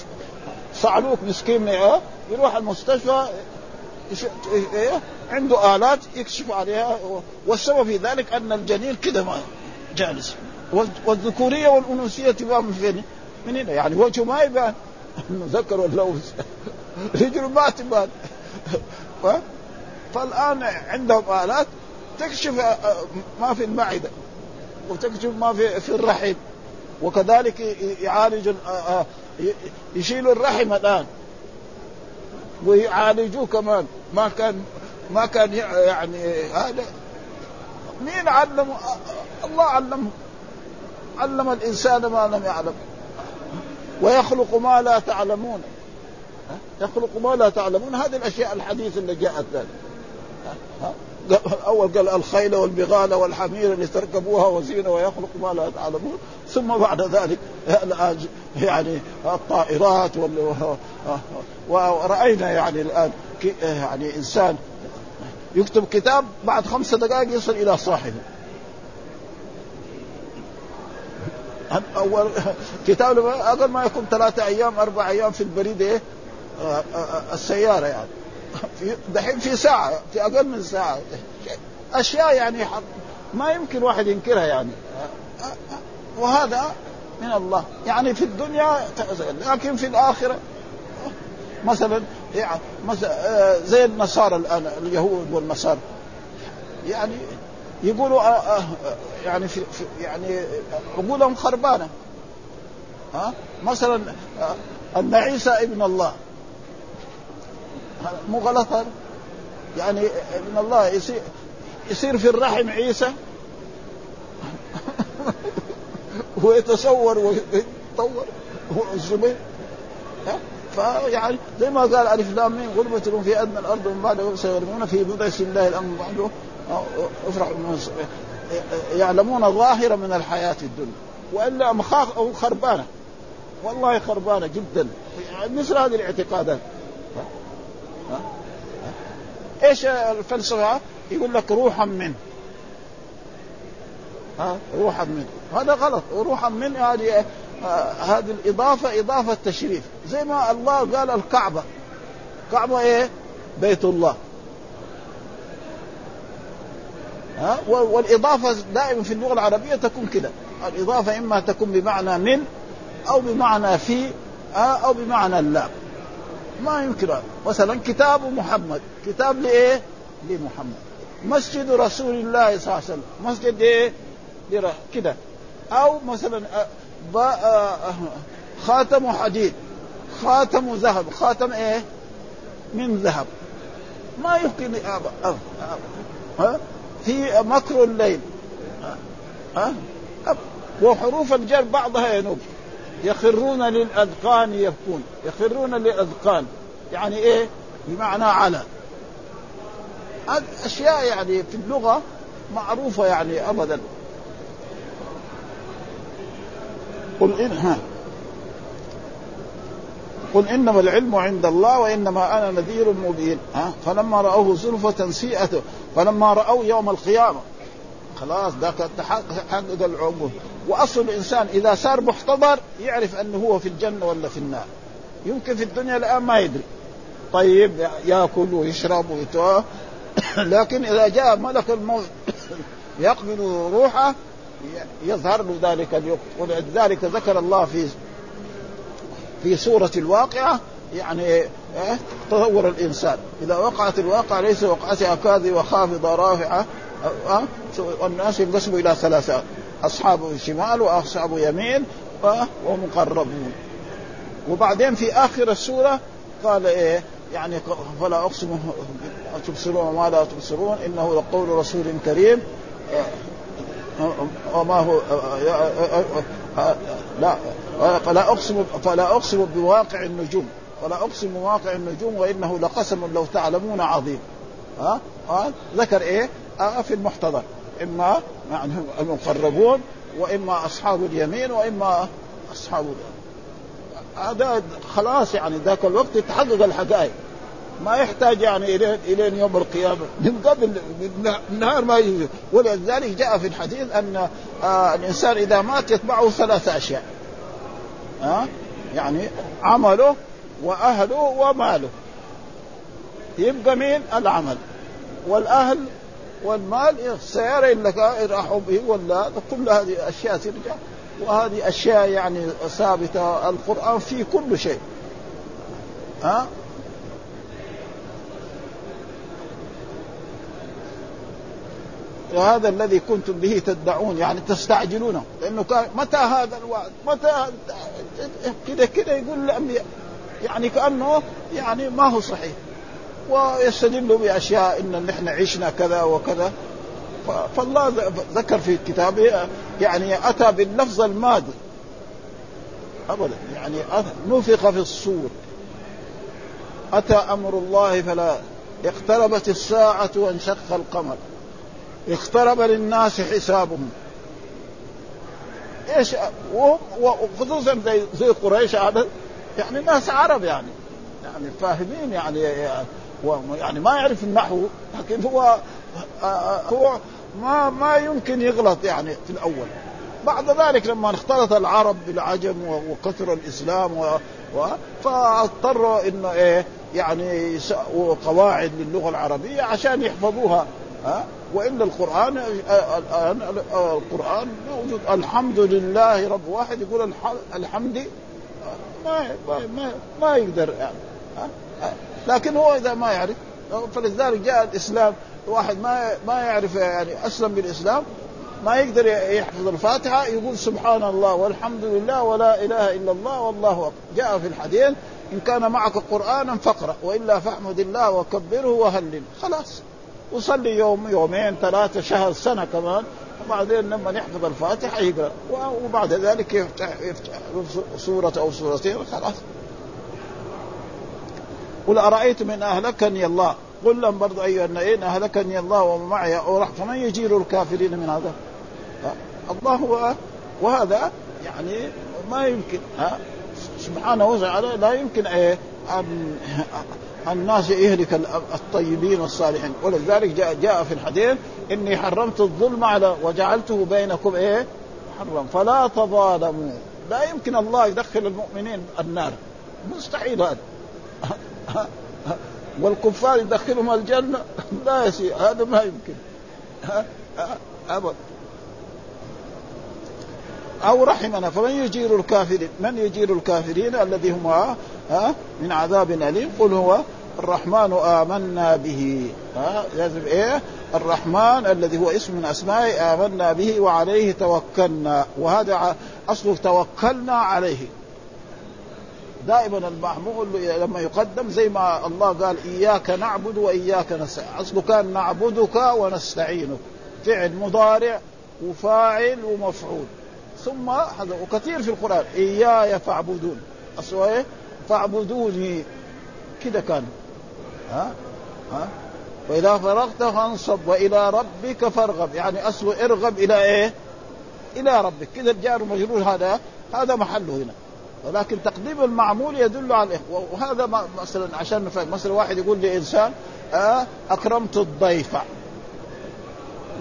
صعلوك مسكين إيه؟ يروح المستشفى إيه؟ عنده آلات يكشف عليها والسبب في ذلك أن الجنين كده ما جالس. والذكورية والأنوثية تبان من فين؟ من هنا. يعني وجهه ما يبان. ذكر ولا أنثى. رجله ما تبان. فالآن عندهم آلات تكشف آه، آه، ما في المعدة وتكشف ما في في الرحم وكذلك يعالج آه، يشيلوا الرحم الآن ويعالجوه كمان. ما كان ما كان يعني هذا. مين علم؟ الله علمه علم الإنسان ما لم يعلم ويخلق ما لا تعلمون. يخلق ما لا تعلمون. هذه الأشياء الحديثه اللي جاءت ذلك أول قال الخيل والبغال والحمير لتركبوها وزينة ويخلق ما لا تعلمون. ثم بعد ذلك يعني الطائرات ورأينا يعني الآن يعني إنسان يكتب كتاب بعد خمس دقائق يصل إلى صاحبه. أول كتاب أقل ما يكون ثلاثة أيام أربع أيام في البريد إيه؟ السيارة يعني. دحين في ساعة في أقل من ساعة. أشياء يعني ما يمكن واحد ينكرها يعني. وهذا من الله. يعني في الدنيا لكن في الآخرة مثلا يعني مثلا زي النصارى الآن اليهود والنصارى. يعني يقولوا آه، آه، يعني في يعني عقولهم خربانة. ها؟ مثلا آه، أن عيسى ابن الله. مو غلط هذا؟ يعني ابن الله يصير يصير في الرحم عيسى؟ ويتصور ويتطور. الزبير. فيعني زي ما قال ألف لام ميم غربة في أدنى الأرض من بعد سيغرمون في بضع سن الله الأمر بعده افرح يعلمون ظاهرا من الحياة الدنيا. وإلا مخاخ أو خربانة. والله خربانة جدا. مثل هذه الاعتقادات؟ إيش الفلسفة؟ يقول لك روحا من. ها؟ روحا من. هذا غلط. روحا من هذه آه هذه الإضافة إضافة تشريف. زي ما الله قال الكعبة. كعبة إيه؟ بيت الله. ها؟ والإضافة دائما في اللغة العربية تكون كده. الإضافة إما تكون بمعنى من أو بمعنى في أو بمعنى لا. ما يمكن. مثلا كتاب محمد. كتاب لإيه؟ لمحمد. مسجد رسول الله صلى الله عليه وسلم. مسجد إيه؟ كده. أو مثلا خاتم حديد. خاتم ذهب. خاتم إيه؟ من ذهب. ما يمكن ها؟ في مكر الليل. ها؟ وحروف الجر بعضها ينوب. يخرون للأذقان يبكون. يخرون للأذقان. يعني إيه؟ بمعنى على. أشياء يعني في اللغة معروفة يعني أبدا. قل إن ها. قل إنما العلم عند الله وإنما أنا نذير مبين. ها؟ فلما رأوه زلفة سيئته فلما راوا يوم القيامة خلاص ذاك تحقق العقول وأصل الإنسان إذا صار محتضر يعرف أنه هو في الجنة ولا في النار. يمكن في الدنيا الآن ما يدري. طيب يأكل ويشرب ويتوه. لكن إذا جاء ملك الموت يقبل روحه يظهر له ذلك اليوم. ولذلك ذكر الله في في سورة الواقعة يعني إيه تطور الإنسان. إذا وقعت الواقعة ليس وقعتها كاذبة خافضة رافعة. أه؟ والناس ينقسموا إلى ثلاثة أصحاب شمال وأصحاب يمين ومقربون وبعدين في آخر السورة قال إيه يعني فلا أقسم تبصرون وما لا تبصرون إنه لقول رسول كريم وما هو لا فلا أقسم فلا أقسم بواقع النجوم ولا أقسم بمواقع النجوم وإنه لقسم لو تعلمون عظيم ها أه؟ ذكر إيه أه في المحتضر. إما المقربون وإما أصحاب اليمين وإما أصحاب هذا خلاص يعني ذاك الوقت تحقق الحقائق. ما يحتاج يعني الين الين يوم القيامة. من قبل النهار ما يجي. ولذلك جاء في الحديث أن آه الإنسان إذا مات يتبعه ثلاث أشياء. ها آه يعني عمله وأهله وماله. يبقى مين؟ العمل. والأهل والمال السياره انك راحوا به ولا كل هذه أشياء ترجع. وهذه أشياء يعني ثابتة. القرآن في كل شيء. ها؟ وهذا الذي كنتم به تدعون يعني تستعجلونه لأنه كان متى هذا الوعد؟ متى كذا كذا يقول الانبياء يعني كأنه يعني ما هو صحيح. ويستدل بأشياء إن نحن عشنا كذا وكذا. فالله ذكر في كتابه يعني أتى باللفظ الماضي. ابدا يعني نفخ في الصور. أتى أمر الله فلا اقتربت الساعة وانشق القمر. اقترب للناس حسابهم. إيش وخصوصا زي زي قريش هذا يعني ناس عرب يعني. يعني فاهمين يعني يعني ما يعرف النحو لكن هو هو ما ما يمكن يغلط يعني في الأول. بعد ذلك لما اختلط العرب بالعجم وكثر الإسلام و... و... فاضطروا انه إيه يعني قواعد للغة العربية عشان يحفظوها ها؟ وإن القرآن الان القرآن موجود. الحمد لله رب واحد يقول الحمد ما ما ما يقدر يعني. لكن هو إذا ما يعرف فلذلك جاء الإسلام واحد ما ما يعرف يعني أسلم بالإسلام ما يقدر يحفظ الفاتحة يقول سبحان الله والحمد لله ولا إله إلا الله والله أكبر. جاء في الحديث إن كان معك قرآنا فاقرأ وإلا فاحمد الله وكبره وهلل. خلاص. وصلي يوم يومين ثلاثة شهر سنة كمان وبعدين لما يحفظ الفاتحة يقرأ. وبعد ذلك يفتح, يفتح سورة أو سورتين خلاص. قل أرأيتم إن أهلكني الله؟ قل لهم برضو أيها إن أهلكني الله ومعي أو فمن يجير الكافرين من هذا؟ الله هو وهذا يعني ما يمكن ها؟ سبحانه وتعالى لا يمكن إيه أن الناس يهلك الطيبين والصالحين. ولذلك جاء, جاء في الحديث إني حرمت الظلم على وجعلته بينكم إيه؟ حرم فلا تظالموا. لا يمكن الله يدخل المؤمنين النار. مستحيل هذا. والكفار يدخلهم الجنة؟ لا يسير هذا ما يمكن. ابدا أو رحمنا فمن يجير الكافرين؟ من يجير الكافرين الذي هم ها؟ من عذاب أليم؟ قل هو الرحمن آمنا به. ها؟ لازم إيه؟ الرحمن الذي هو اسم من اسمائه آمنا به وعليه توكلنا. وهذا اصله توكلنا عليه. دائما المعمول لما يقدم زي ما الله قال إياك نعبد وإياك نستعين. أصله كان نعبدك ونستعينك. فعل مضارع وفاعل ومفعول. ثم هذا وكثير في القرآن. إياي فاعبدون. أصله إيه؟ فاعبدوني. كذا كان. ها؟ ها؟ وإذا فرغت فانصب وإلى ربك فارغب. يعني أصله ارغب إلى إيه؟ إلى ربك. كذا الجار المجرور هذا. هذا محله هنا. ولكن تقديم المعمول يدل على وهذا مثلا عشان نفهم مثلا واحد يقول لإنسان آه أكرمت الضيف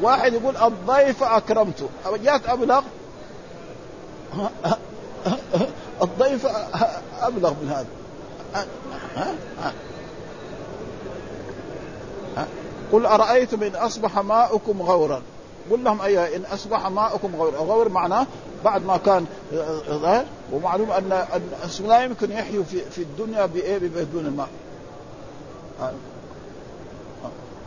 واحد يقول الضيف اكرمته جاءت أبلغ؟ الضيف أبلغ من هذا؟ قل أرأيتم إن أصبح ماؤكم غورا؟ قل لهم اي إن أصبح ماؤكم غورا. غور معناه بعد ما كان ظاهر ومعلوم أن لا يمكن يحيوا في في الدنيا بإيه؟ بدون الماء.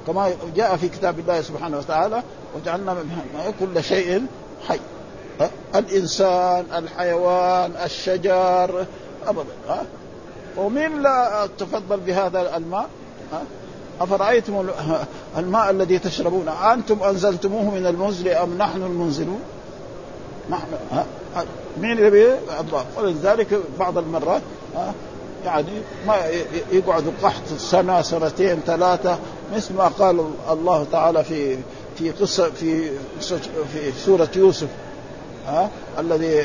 كما جاء في كتاب الله سبحانه وتعالى وجعلنا كل شيء حي. الإنسان الحيوان الشجر أبدا. ها لا تفضل بهذا الماء؟ ها أفرأيتم الماء الذي تشربون؟ أنتم أنزلتموه من المزل أم نحن المنزلون؟ نحن ها؟ مين يبي الله ولذلك بعض المرات ها؟ يعني ما يقعدوا قحط سنة سنتين ثلاثة مثل ما قال الله تعالى في في قصة في في سورة يوسف ها؟ الذي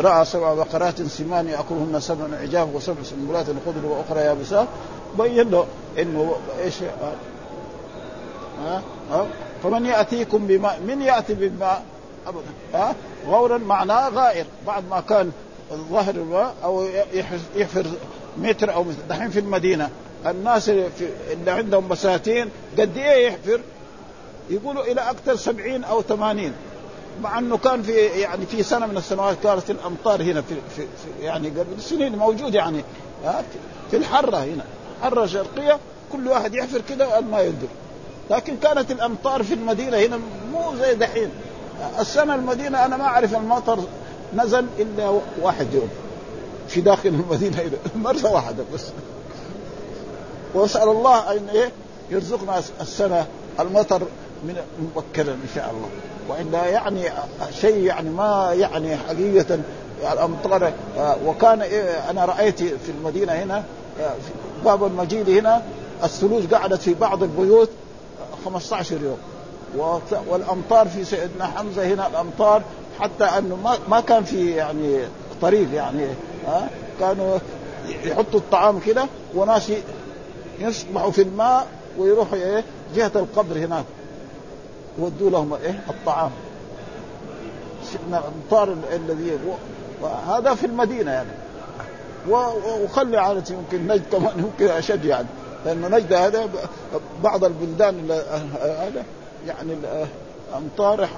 رأى سبع بقرات سمان يأكلهن سبع عجاف وسبع سنبلات خضر وأخرى يابسات بين له إنه إيش ها؟ ها؟ فمن يأتيكم بماء من يأتي بماء ابدا. ها؟ غورا معناه غائر. بعد ما كان ظهر أو يحفر متر أو دحين في المدينة. الناس اللي عندهم بساتين قد إيه يحفر؟ يقولوا إلى أكثر سبعين أو ثمانين. مع إنه كان في يعني في سنة من السنوات كانت الأمطار هنا في, في, في يعني قبل سنين موجود يعني. في الحرة هنا. حرة شرقية. كل واحد يحفر كده الماء ينزل لكن كانت الأمطار في المدينة هنا مو زي دحين. السنة المدينة أنا ما أعرف المطر نزل إلا واحد يوم. في داخل المدينة مرة واحدة بس. وأسأل الله أن إيه؟ يرزقنا السنة المطر من مبكرا إن شاء الله. والا يعني شيء يعني ما يعني حقيقة الأمطار. وكان إيه؟ أنا رأيت في المدينة هنا في باب المجيد هنا الثلوج قعدت في بعض البيوت 15 يوم. والأمطار في سيدنا حمزة هنا الأمطار حتى أنه ما ما كان في يعني طريق يعني ها؟ كانوا يحطوا الطعام كده وناس يصبحوا في الماء ويروحوا إيه جهة القبر هناك. يودوا لهم إيه الطعام. الأمطار الذي هذا في المدينة يعني. وخلي عادة يمكن نجد كمان يمكن أشد يعني. لأنه نجد هذا بعض البلدان هذا. يعني الامطار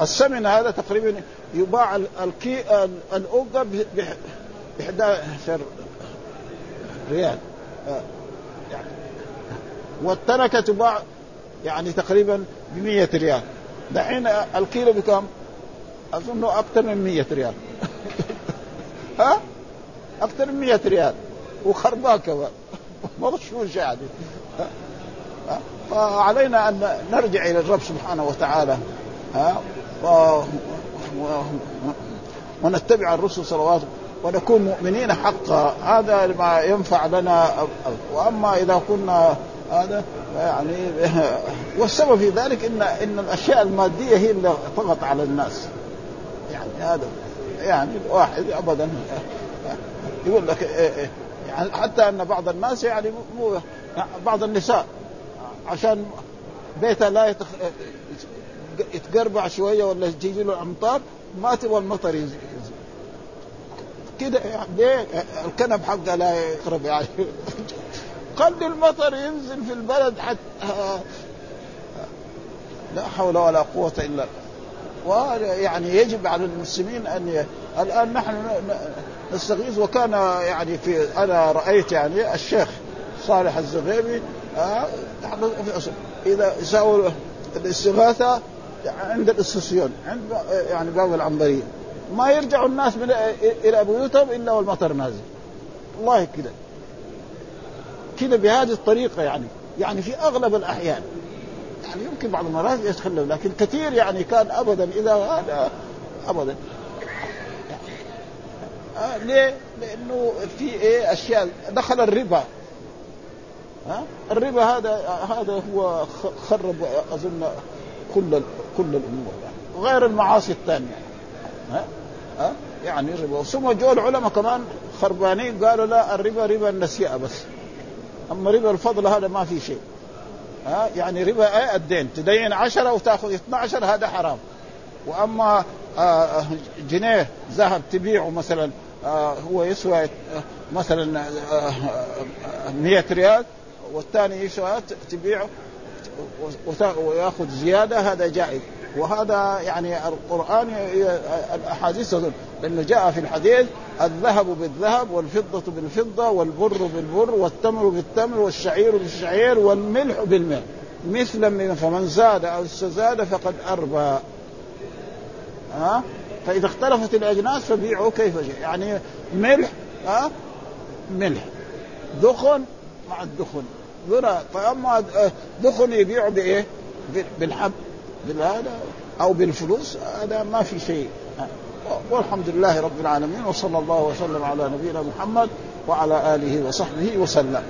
السمن هذا تقريبا يباع الكي الاوقه ب 11 ريال. يعني والتركة تباع يعني تقريبا ب 100 ريال. دحين الكيلو بكم؟ اظنه أكثر من 100 ريال. ها؟ أكثر من 100 ريال. وخربان كمان مغشوش يعني فعلينا أن نرجع إلى الرب سبحانه وتعالى ها؟ و... ونتبع الرسل صلوات ونكون مؤمنين حقا. هذا ما ينفع لنا. وأما إذا كنا هذا يعني والسبب في ذلك ان إن الأشياء المادية هي اللي طغت على الناس. يعني هذا يعني واحد ابدا يقول لك يعني حتى أن بعض الناس يعني مو بعض النساء عشان بيتها لا يتخ... يتقربع شوية ولا تجي له أمطار ما تبغى المطر ينزل كده يعني ليه الكنب حقها لا يقرب يعني خلي المطر ينزل في البلد حتى لا حول ولا قوة إلا ويعني يجب على المسلمين أن. الآن نحن نستغيث وكان يعني في أنا رأيت يعني الشيخ صالح الزغيبي آه إذا يساووا الاستغاثة عند الاستسيون عند يعني باب العنبرية ما يرجع الناس من إلى بيوتهم إلا والمطر نازل. والله كده كده بهذه الطريقة يعني. يعني في أغلب الأحيان. يعني يمكن بعض المرات يتخلوا لكن كثير يعني كان أبدا إذا هذا أبدا. آه ليه؟ لأنه في إيه؟ أشياء. دخل الربا. ها؟ الربا هذا هذا هو خرب اظن كل كل الأمور يعني. غير المعاصي الثانية. ها؟ ها؟ يعني الربا ثم جو العلماء كمان خربانين قالوا لا الربا ربا النسيئة بس. أما ربا الفضل هذا ما في شيء. ها؟ يعني ربا إيه الدين؟ تدين عشرة وتأخذ 12 هذا حرام. وأما آه جنيه ذهب تبيعه مثلا آه هو يسوى مثلا آه 100 ريال والثاني يسوى تبيعه ويأخذ زيادة هذا جائز. وهذا يعني القرآن الأحاديث لأنه جاء في الحديث الذهب بالذهب والفضة بالفضة والبر بالبر والتمر بالتمر والشعير بالشعير والملح بالملح. مثلا من فمن زاد أو استزاد فقد أربى. ها؟ فإذا اختلفت الأجناس فبيعوا كيف جاء يعني ملح ها؟ ملح. دخن مع الدخن. ذرة. فأما دخن يبيعوا بإيه؟ بالحب بالهذا أو بالفلوس هذا ما في شيء. والحمد لله رب العالمين وصلى الله وسلم على نبينا محمد وعلى آله وصحبه وسلم.